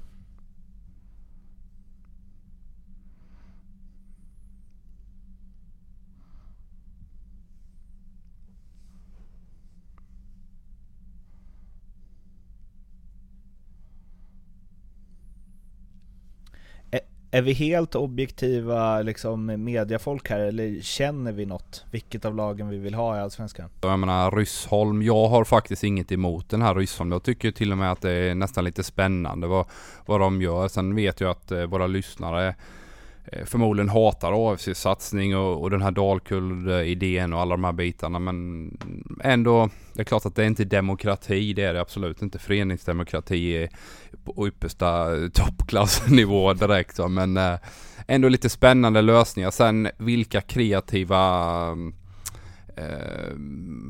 Är vi helt objektiva liksom mediafolk här eller känner vi något? Vilket av lagen vi vill ha i Allsvenskan? Jag menar Ryssholm, jag har faktiskt inget emot den här Ryssholm. Jag tycker till och med att det är nästan lite spännande vad, vad de gör. Sen vet jag att eh, våra lyssnare förmodligen hatar AFCs satsning och, och den här Dalkurd-idén och alla de här bitarna. Men ändå, det är klart att det är inte demokrati, det är det absolut inte. Föreningsdemokrati är på yppersta toppklassnivå direkt. Så. Men eh, ändå lite spännande lösningar. Sen vilka kreativa eh,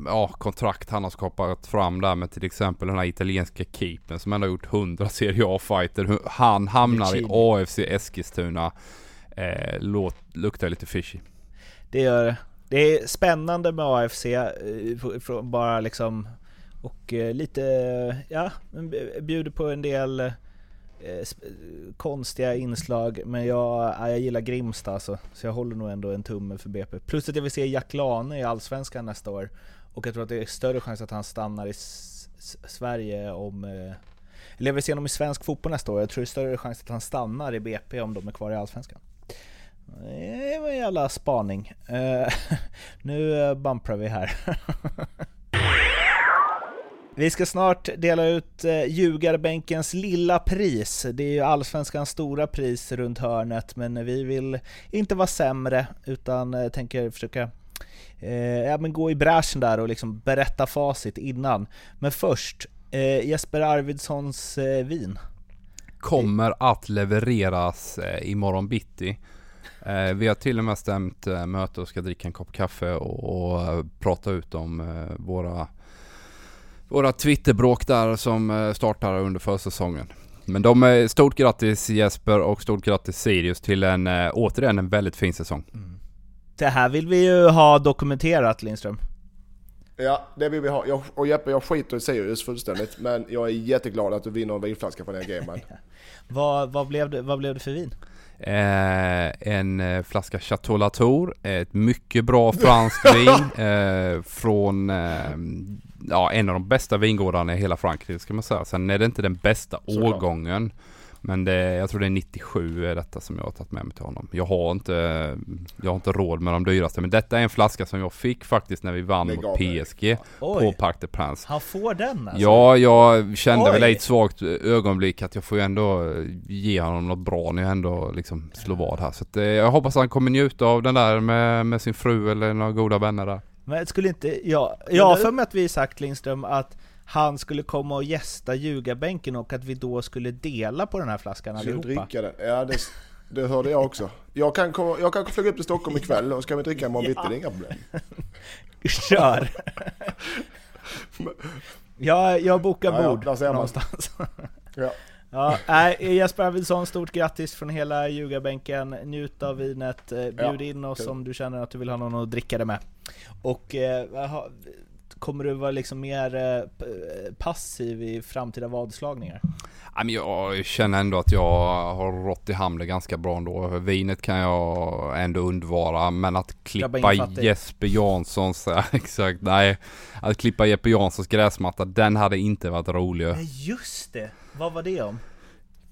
ja, kontrakt han har skapat fram där med till exempel den här italienska keepern som ändå har gjort 100 Serie A-fighter. Han hamnar i AFC Eskilstuna eh, låt, luktar lite fishy. Det gör det. Det är spännande med AFC, eh, bara liksom och eh, lite, ja, bjuder på en del eh, konstiga inslag men jag, jag gillar Grimsta alltså, så jag håller nog ändå en tumme för BP. Plus att jag vill se Jack Lane i Allsvenskan nästa år och jag tror att det är större chans att han stannar i Sverige om eller jag vill se honom i svensk fotboll nästa år. Jag tror det är större chans att han stannar i BP om de är kvar i Allsvenskan. Jävla spaning. Uh, [laughs] nu eh, bumprar vi här. [laughs] vi ska snart dela ut eh, ljugarbänkens lilla pris. Det är ju Allsvenskans stora pris runt hörnet, men vi vill inte vara sämre utan tänker försöka ja, men gå i bräschen där och liksom berätta facit innan. Men först, Jesper Arvidssons vin. Kommer att levereras imorgon bitti. Eh, vi har till och med stämt eh, möte och ska dricka en kopp kaffe och, och eh, prata ut om eh, våra, våra Twitterbråk där som eh, startar under försäsongen. Men de, är stort grattis Jesper och stort grattis Sirius till en, eh, återigen en väldigt fin säsong. Mm. Det här vill vi ju ha dokumenterat Lindström. Ja, det vill vi ha. Jag, och Jeppe, jag skiter i Sirius fullständigt, men jag är jätteglad att du vinner en vinflaska från den gamen. [laughs] vad, vad, blev det, vad blev det för vin? Eh, en eh, flaska Chateau Latour, ett mycket bra franskt [laughs] vin eh, från eh, ja, en av de bästa vingårdarna i hela Frankrike ska man säga. Sen är det inte den bästa Såklart. årgången. Men det, jag tror det är 97 är detta som jag har tagit med mig till honom. Jag har inte, jag har inte råd med de dyraste. Men detta är en flaska som jag fick faktiskt när vi vann mot PSG på Parc des Princes. Han får den alltså? Ja, jag kände Oj. väl ett svagt ögonblick att jag får ju ändå ge honom något bra när jag ändå liksom slår vad här. Så att, eh, jag hoppas han kommer njuta av den där med, med sin fru eller några goda vänner där. Men skulle inte, ja, jag har för mig att vi sagt Lindström att han skulle komma och gästa ljugarbänken och att vi då skulle dela på den här flaskan allihopa. dricka den? Ja, det, det hörde jag också. Jag kan, komma, jag kan flyga upp till Stockholm ikväll och ska vi dricka imorgon ja. bitti, det är inga problem. [laughs] Kör! [laughs] ja, jag bokar ja, bord ja, någonstans. [laughs] ja. Ja, äh, Jesper Arvidsson, stort grattis från hela ljugarbänken. Njut av vinet, eh, bjud ja, in oss kul. om du känner att du vill ha någon att dricka det med. Och eh, kommer du vara liksom mer eh, passiv i framtida vadslagningar? Jag känner ändå att jag har rått i hamn ganska bra ändå. Vinet kan jag ändå undvara, men att klippa Jesper Janssons, [laughs] exakt, nej. Att klippa Jeppe Janssons gräsmatta, den hade inte varit rolig. Nej just det, vad var det om?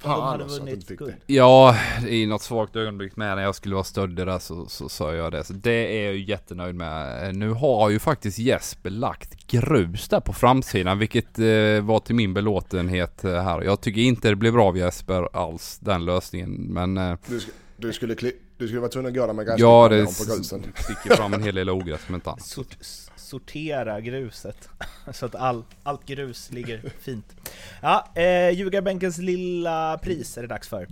Fan, de hade alltså, att de vunnit fick guld. det. Ja, i något svagt ögonblick med när jag skulle vara stöddig där så, så sa jag det. Så det är jag ju jättenöjd med. Nu har ju faktiskt Jesper lagt grus där på framsidan, vilket eh, var till min belåtenhet eh, här. Jag tycker inte det blev bra av Jesper alls, den lösningen. Men eh, Du, sk- du, skulle kli- du skulle vara tvungen att där med ja, gräsklipparen det på grusen. sticker fram en hel del ogräs som inte annat. Sortera gruset [laughs] så att all, allt grus ligger fint. Ja, eh, ljugarbänkens lilla pris är det dags för.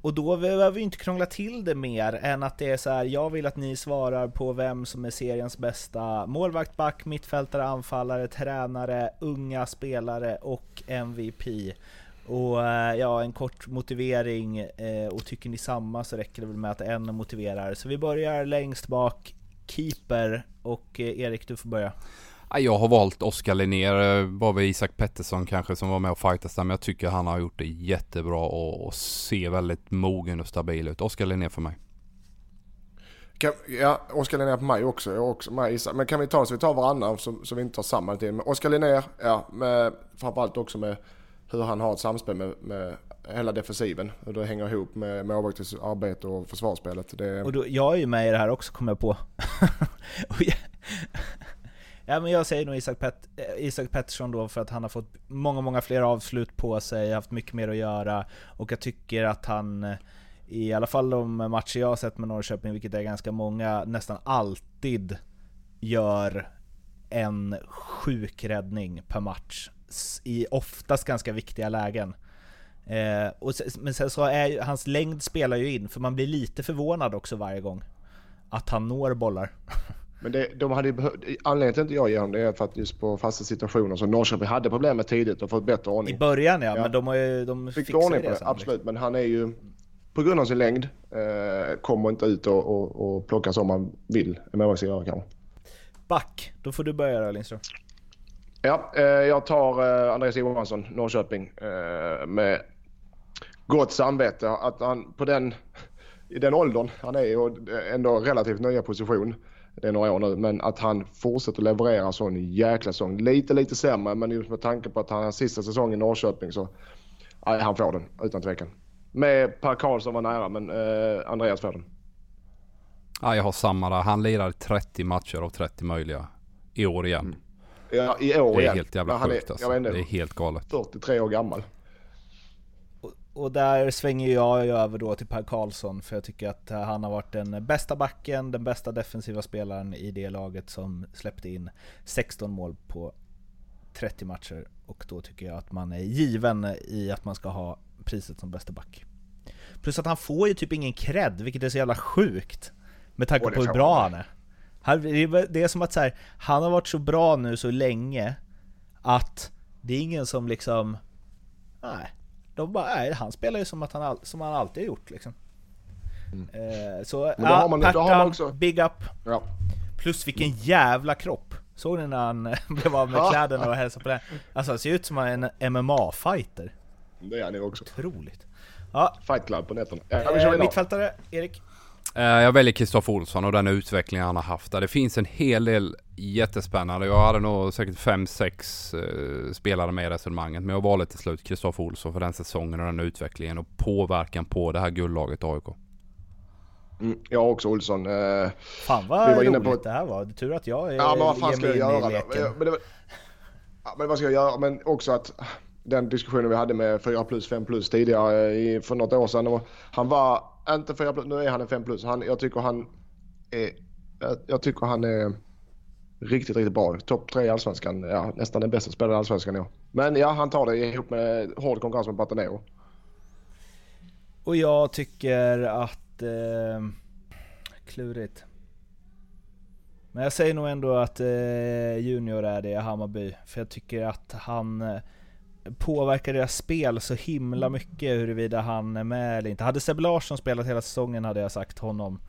Och då behöver vi inte krångla till det mer än att det är så här. jag vill att ni svarar på vem som är seriens bästa målvakt, back, mittfältare, anfallare, tränare, unga spelare och MVP. Och eh, ja, en kort motivering, eh, och tycker ni samma så räcker det väl med att en motiverar. Så vi börjar längst bak, keeper, och eh, Erik du får börja. Ja, Jag har valt Oskar Linnér, eh, var väl Isak Pettersson kanske som var med och fightades där, men jag tycker han har gjort det jättebra och, och ser väldigt mogen och stabil ut. Oskar Linnér för mig. Kan, ja, Oskar Linnér på mig också. Jag också med Isak. Men kan vi ta så vi tar varannan så, så vi inte tar samma tid. Men Oskar Linnér, ja, med, framförallt också med hur han har ett samspel med, med hela defensiven. Hur det hänger ihop med målvaktens arbete och försvarsspelet. Det, Och då, jag är ju med i det här också kommer jag på. [laughs] Jag- [laughs] ja men jag säger nog Isak, Pet, eh, Isak Pettersson då för att han har fått många, många fler avslut på sig, haft mycket mer att göra. Och jag tycker att han, eh, i alla fall de matcher jag har sett med Norrköping, vilket är ganska många, nästan alltid gör en sjuk räddning per match. I oftast ganska viktiga lägen. Eh, och men sen så är ju, hans längd spelar ju in, för man blir lite förvånad också varje gång. Att han når bollar. [laughs] Men det, de hade ju behövt, anledningen till att inte jag ger honom det är för att just på fasta situationer så Norrköping hade problem med tidigt och fått bättre I ordning. början ja, Ja. men de har ju, de Fick fixar ordning på det, sen, absolut. Men han är ju på grund av sin längd eh, kommer inte ut och, och, och plocka som man vill en målvakt ska göra kanske. Liksom. Back, då får du börja då Lindström. Ja, eh, jag tar eh, Andreas Johansson, Norrköping, eh, med gott samvete. Att han på den, i den åldern, han är ju ändå relativt nya position. Det är några år nu, men att han fortsätter leverera sån jäkla säsong. Lite, lite sämre, men just med tanke på att han har sista säsongen i Norrköping så, nej, han får den utan tvekan. Med Per Karlsson var nära, men eh, Andreas får den. Ja, jag har samma där. Han lirar 30 matcher av 30 möjliga i år igen. Ja, i år Det är igen. helt jävla sjukt alltså. Det är helt galet. 43 år gammal. Och, där svänger jag över då till Per Karlsson, för jag tycker att han har varit den bästa backen, den bästa defensiva spelaren i det laget som släppte in 16 mål på 30 matcher. Och då tycker jag att man är given i att man ska ha priset som bästa back. Plus att han får ju typ ingen cred, vilket är så jävla sjukt. Med tanke på hur bra han. är- det är som att så här, han har varit så bra nu så länge att det är ingen som liksom... Nej, de bara, nej, han spelar ju som, att han, all, som han alltid har gjort liksom. Eh, så Mm. Men då har man- då har man Pertan, också- big up. Ja. Plus vilken jävla kropp! Såg ni när han [laughs] blev av med Ja. kläderna och hälsade på den? Alltså han ser ut som en MMA-fighter. Det är han ju också. Otroligt. Ja, Fight Club på nätterna. Ja, eh, mittfältare, Erik? Eh, Jag väljer Kristoffer Olsson och den utvecklingen han har haft där. Det finns en hel del jättespännande. Jag hade nog säkert fem sex eh, spelare med i resonemanget. Men jag valde till slut Kristoffer Olsson för den säsongen och den utvecklingen och påverkan på det här guldlaget AIK. Mm, jag har också Olsson. Eh, Fan vad Vi var inne roligt på- det här var. Det är tur att jag eh, ja men vad fan ska jag göra då? leken. Men, det var, ja, men vad ska jag göra? Men också att den diskussionen vi hade med 4 plus, 5 plus tidigare för något år sedan. Han var inte fyra plus, nu är han en 5 plus. Han, jag tycker han är, jag, tycker han är riktigt, riktigt bra. Topp 3 i Allsvenskan. Ja, nästan den bästa spelaren i Allsvenskan i år. Men ja, han tar det ihop med hård konkurrens med Batanero. Och jag tycker att... Eh, klurigt. Men jag säger nog ändå att eh, Junior är det i Hammarby. För jag tycker att han eh, påverkar deras spel så himla mycket huruvida han är med eller inte. Hade Sebbe Larsson spelat hela säsongen hade jag sagt honom.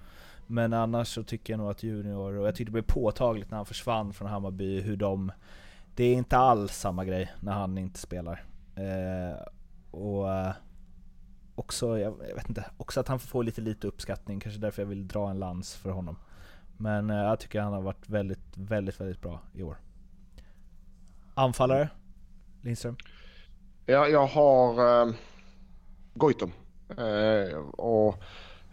Men annars så tycker jag nog att Junior, och jag tyckte det blev påtagligt när han försvann från Hammarby, hur de... Det är inte alls samma grej när han inte spelar. Eh, och... Eh, också, jag, jag vet inte, också att han får lite lite uppskattning, kanske därför jag vill dra en lans för honom. Men eh, jag tycker han har varit väldigt, väldigt, väldigt bra i år. Anfallare? Lindström? Ja, jag har eh, Goitom. Eh, och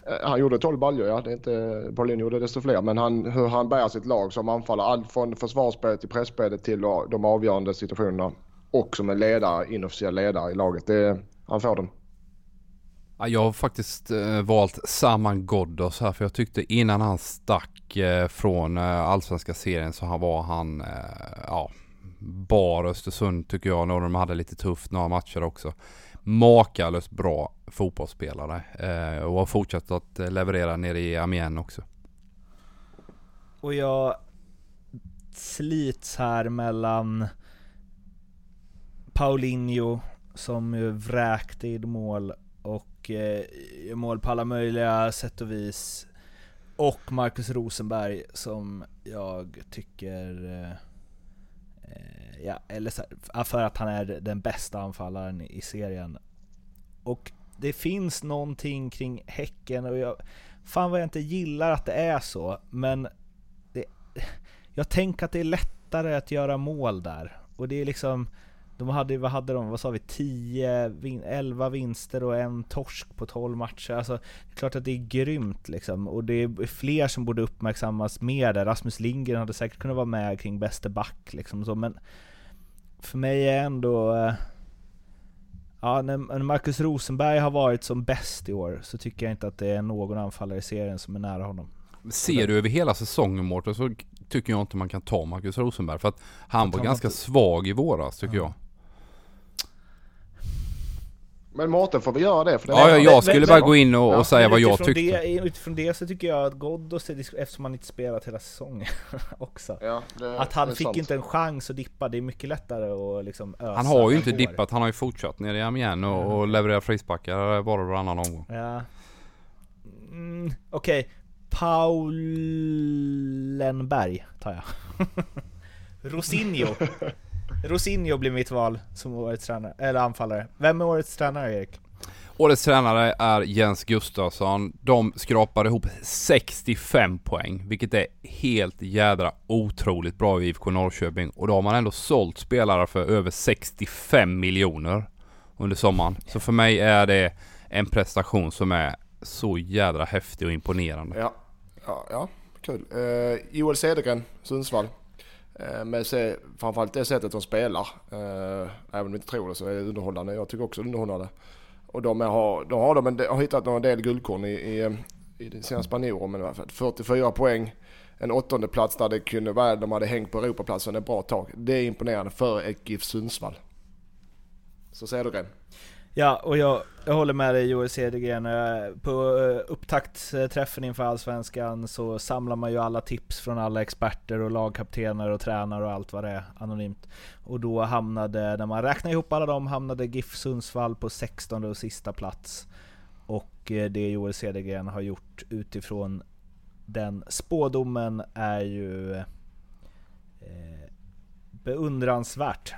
eh, han gjorde 12 baljor, ja. Det är inte, Paulin gjorde desto fler. Men han, hur han bär sitt lag som anfaller. Allt från försvarsspelet till pressspelet till de avgörande situationerna. Och som en ledare, inofficiell ledare i laget. Det, han får den. Jag har faktiskt eh, valt Saman Ghoddos här för jag tyckte innan han stack eh, från eh, allsvenska serien så var han, ja, bar Östersund tycker jag när de hade lite tufft några matcher också. Makalöst bra fotbollsspelare eh, och har fortsatt att eh, leverera nere i Amiens också. Och jag slits här mellan Paulinho som ju vräkte i mål och eh, mål på alla möjliga sätt och vis. Och Marcus Rosenberg som jag tycker eh, Eh, ja, eller så här, för att han är den bästa anfallaren i serien. Och det finns någonting kring Häcken och jag, fan vad jag inte gillar att det är så, men det, jag tänker att det är lättare att göra mål där. Och det är liksom, de hade, vad hade de, vad sa vi, 10, 11 vinster och en torsk på 12 matcher. Alltså, det är klart att det är grymt liksom. Och det är fler som borde uppmärksammas mer där. Rasmus Lindgren hade säkert kunnat vara med kring bäste back liksom så, men för mig är ändå... Eh, ja, när Marcus Rosenberg har varit som bäst i år så tycker jag inte att det är någon anfallare i serien som är nära honom. Ser du över hela säsongen Mårten så tycker jag inte man kan ta Marcus Rosenberg för att han var ganska svag i våras tycker ja. jag. Men Mårten får vi göra det? För det ja, ja, jag skulle bara gå in och, ja, och säga vad jag tyckte. Det, utifrån det så tycker jag att Ghoddos, eftersom han inte spelat hela säsongen [laughs] också, ja, det, att han fick sant. inte en chans att dippa. Det är mycket lättare att liksom ösa Han har ju inte dippat, han har ju fortsatt nere i Amiens och, och levererar frisparkar bara varannan omgång. Ja. Mm, Okej, okay. Paulenberg tar jag. [laughs] Rosinho. [laughs] Rosinho blir mitt val som årets tränare, eller anfallare. Vem är årets tränare Erik? Årets tränare är Jens Gustafsson. De skrapade ihop 65 poäng, vilket är helt jädra otroligt bra i IFK Norrköping. Och då har man ändå sålt spelare för över 65 miljoner under sommaren. Så för mig är det en prestation som är så jädra häftig och imponerande. Ja, ja, ja kul. Uh, Joel Cedergren, Sundsvall. Eh, men se, framförallt det sättet de spelar, eh, även om vi inte tror det så är det underhållande. Jag tycker också det är underhållande. Och de, har, de har, de en, har hittat en del guldkorn i, i, eh, i sina spanjorer. Men 44 poäng, en åttonde plats där det kunde vara, de hade hängt på Europaplatsen ett bra tag. Det är imponerande för ett GIF Sundsvall. Så säger du det. Ja, och jag, jag håller med dig Joel Cedergren. Eh, på eh, upptaktsträffen inför Allsvenskan så samlar man ju alla tips från alla experter och lagkaptener och tränare och allt vad det är anonymt. Och då hamnade, när man räknar ihop alla dem, hamnade GIF Sundsvall på 16 och sista plats. Och eh, det Joel Cedergren har gjort utifrån den spådomen är ju eh, beundransvärt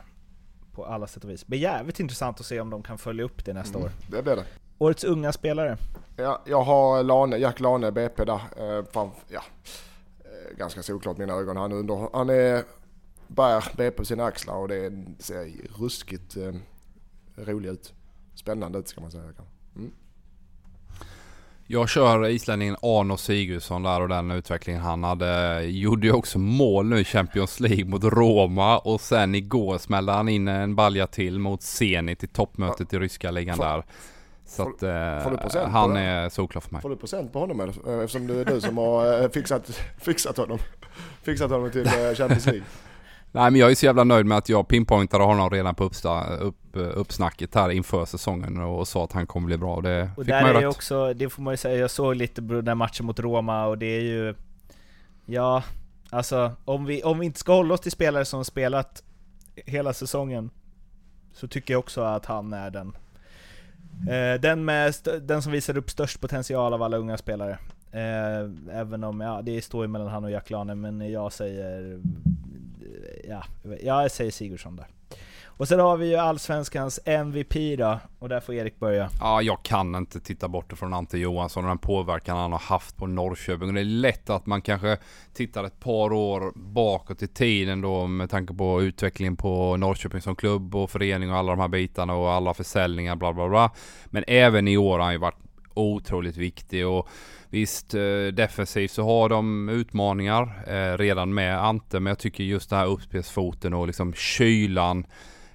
på alla sätt och vis. Blir jävligt intressant att se om de kan följa upp det nästa mm, år. Det blir det. Årets unga spelare? Ja, jag har Lane, Jack Lane, BP där. Eh, ja, eh, ganska såklart mina ögon. Han, under, han är, bär BP på sina axlar och det ser ruskigt eh, roligt ut. Spännande ut ska man säga. Mm. Jag kör islänningen Arno Sigurdsson där och den utvecklingen han hade. Gjorde ju också mål nu i Champions League mot Roma och sen igår smällde han in en balja till mot Zenit i toppmötet i ryska ligan där. Så att eh, han är solklar för mig. Får du procent på honom eller? Eh, eftersom det är du som har eh, fixat, fixat honom. [laughs] Fixat honom till Champions League. Nej men jag är så jävla nöjd med att jag pinpointade honom redan på uppsta, upp, uppsnacket här inför säsongen och sa att han kommer bli bra. Det och fick där man är rätt. också, det får man ju säga, jag såg lite den matchen mot Roma och det är ju... Ja, alltså om vi, om vi inte ska hålla oss till spelare som spelat hela säsongen så tycker jag också att han är den. Eh, den, med, den som visar upp störst potential av alla unga spelare. Eh, även om, ja det står ju mellan han och Jack Lane, men jag säger ja, jag säger Sigurdsson där. Och sen har vi ju Allsvenskans MVP då, och där får Erik börja. Ja, jag kan inte titta bort från Ante Johansson och den påverkan han har haft på Norrköping. Och det är lätt att man kanske tittar ett par år bakåt i tiden då med tanke på utvecklingen på Norrköping som klubb och förening och alla de här bitarna och alla försäljningar bla bla bla. Men även i år har han ju varit otroligt viktig och visst eh, defensivt så har de utmaningar eh, redan med Ante men jag tycker just det här uppspelsfoten och liksom kylan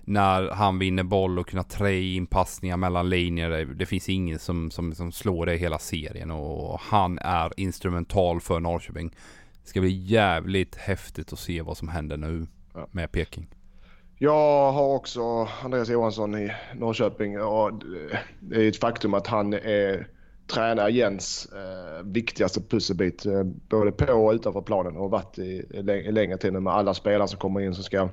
när han vinner boll och kunna trä in passningar mellan linjer. Det, det finns ingen som, som, som slår det i hela serien och han är instrumental för Norrköping. Det ska bli jävligt häftigt att se vad som händer nu Ja. med Peking. Jag har också Andreas Johansson i Norrköping och det är ett faktum att han är tränare Jens eh, viktigaste pusselbit eh, både på och utanför planen och varit i, i, lä- i längre tid nu med alla spelare som kommer in som ska,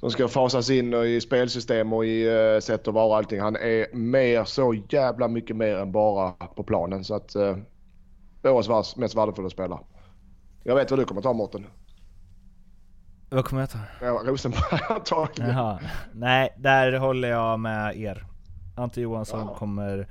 som ska fasas in och i spelsystem och i eh, sätt att vara och allting. Han är mer, så jävla mycket mer än bara på planen så att eh, årets mest värdefulla spelare. Jag vet vad du kommer ta Mårten. Vad kommer jag ta? Ja, Rosenberg antagligen. Jaha. Nej, där håller jag med er. Ante Johansson Ja. kommer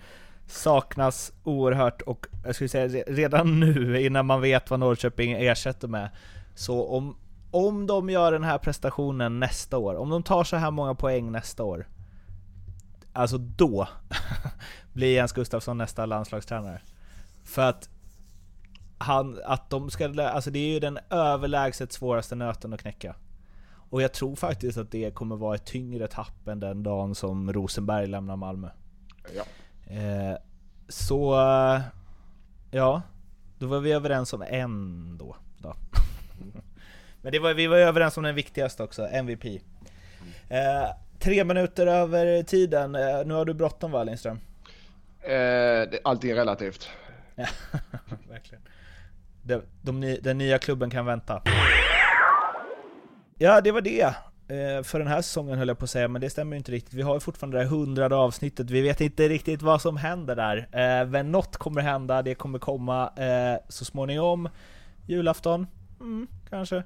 saknas oerhört och jag skulle säga redan nu innan man vet vad Norrköping ersätter med. Så om, om de gör den här prestationen nästa år, om de tar så här många poäng nästa år. Alltså då [laughs] blir Jens Gustafsson nästa landslagstränare. För att han, att de ska, alltså det är ju den överlägset svåraste nöten att knäcka. Och jag tror faktiskt att det kommer vara ett tyngre tapp än den dagen som Rosenberg lämnar Malmö. Ja. Eh, så, ja. Då var vi överens om en då. då. [laughs] Men det var, vi var överens om den viktigaste också, MVP. Eh, tre minuter över tiden. Eh, nu har du bråttom va Lindström? Eh, det, allting är relativt. Ja, [laughs] verkligen. De, de, den nya klubben kan vänta. Ja, det var det. Eh, för den här säsongen höll jag på att säga, men det stämmer ju inte riktigt. Vi har ju fortfarande det här hundrade avsnittet, vi vet inte riktigt vad som händer där. Eh, men något kommer hända, det kommer komma eh, så småningom. Julafton? Mm, kanske.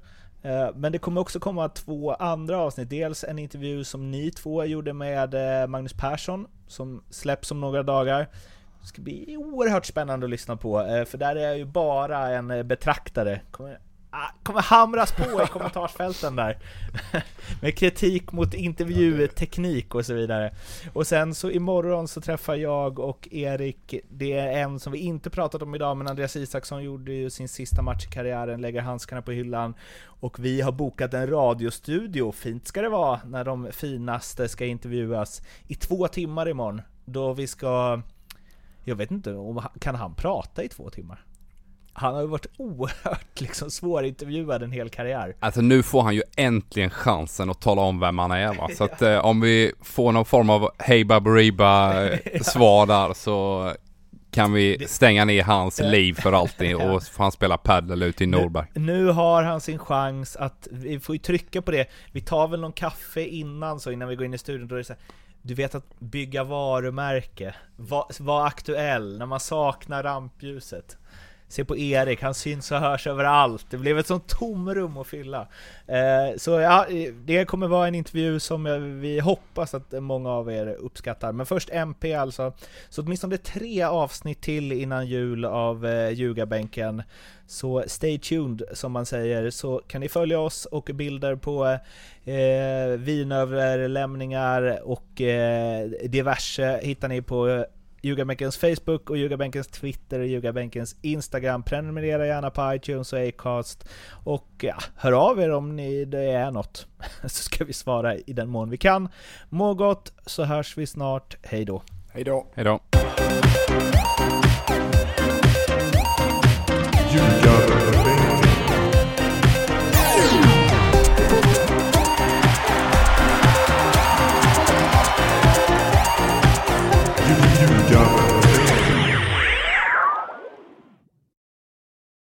Men det kommer också komma två andra avsnitt. Dels en intervju som ni två gjorde med Magnus Persson, som släpps om några dagar. Det ska bli oerhört spännande att lyssna på, för där är jag ju bara en betraktare. Kommer, kommer hamras på i kommentarsfälten där. [laughs] Med kritik mot intervjuteknik och så vidare. Och sen så imorgon så träffar jag och Erik, det är en som vi inte pratat om idag, men Andreas Isaksson gjorde ju sin sista match i karriären, lägger handskarna på hyllan. Och vi har bokat en radiostudio, fint ska det vara, när de finaste ska intervjuas i två timmar imorgon. Då vi ska jag vet inte, om, kan han prata i två timmar? Han har ju varit oerhört liksom svårintervjuad en hel karriär. Alltså nu får han ju äntligen chansen att tala om vem han är va. [laughs] Så att eh, om vi får någon form av hej baberiba eh, [laughs] svar där så kan vi stänga ner hans [laughs] liv för alltid och får han spela padel ute i Norberg. Nu har han sin chans att, vi får ju trycka på det. Vi tar väl någon kaffe innan så innan vi går in i studion. Då är det så här, du vet att bygga varumärke, vara var aktuell när man saknar rampljuset. Se på Erik, han syns och hörs överallt. Det blev ett sånt tomrum att fylla. Eh, så ja, det kommer vara en intervju som vi hoppas att många av er uppskattar. Men först MP alltså. Så åtminstone tre avsnitt till innan jul av eh, Ljugarbänken. Så stay tuned som man säger, så kan ni följa oss och bilder på eh, vinöverlämningar och eh, diverse hittar ni på eh, Ljugarbänkens Facebook och Ljugarbänkens Twitter och Ljugarbänkens Instagram. Prenumerera gärna på iTunes och Acast. Och ja, hör av er om ni, det är något. [laughs] Så ska vi svara i den mån vi kan. Må gott, så hörs vi snart. Hej då! Hej då. Hejdå. Ljugarbänken.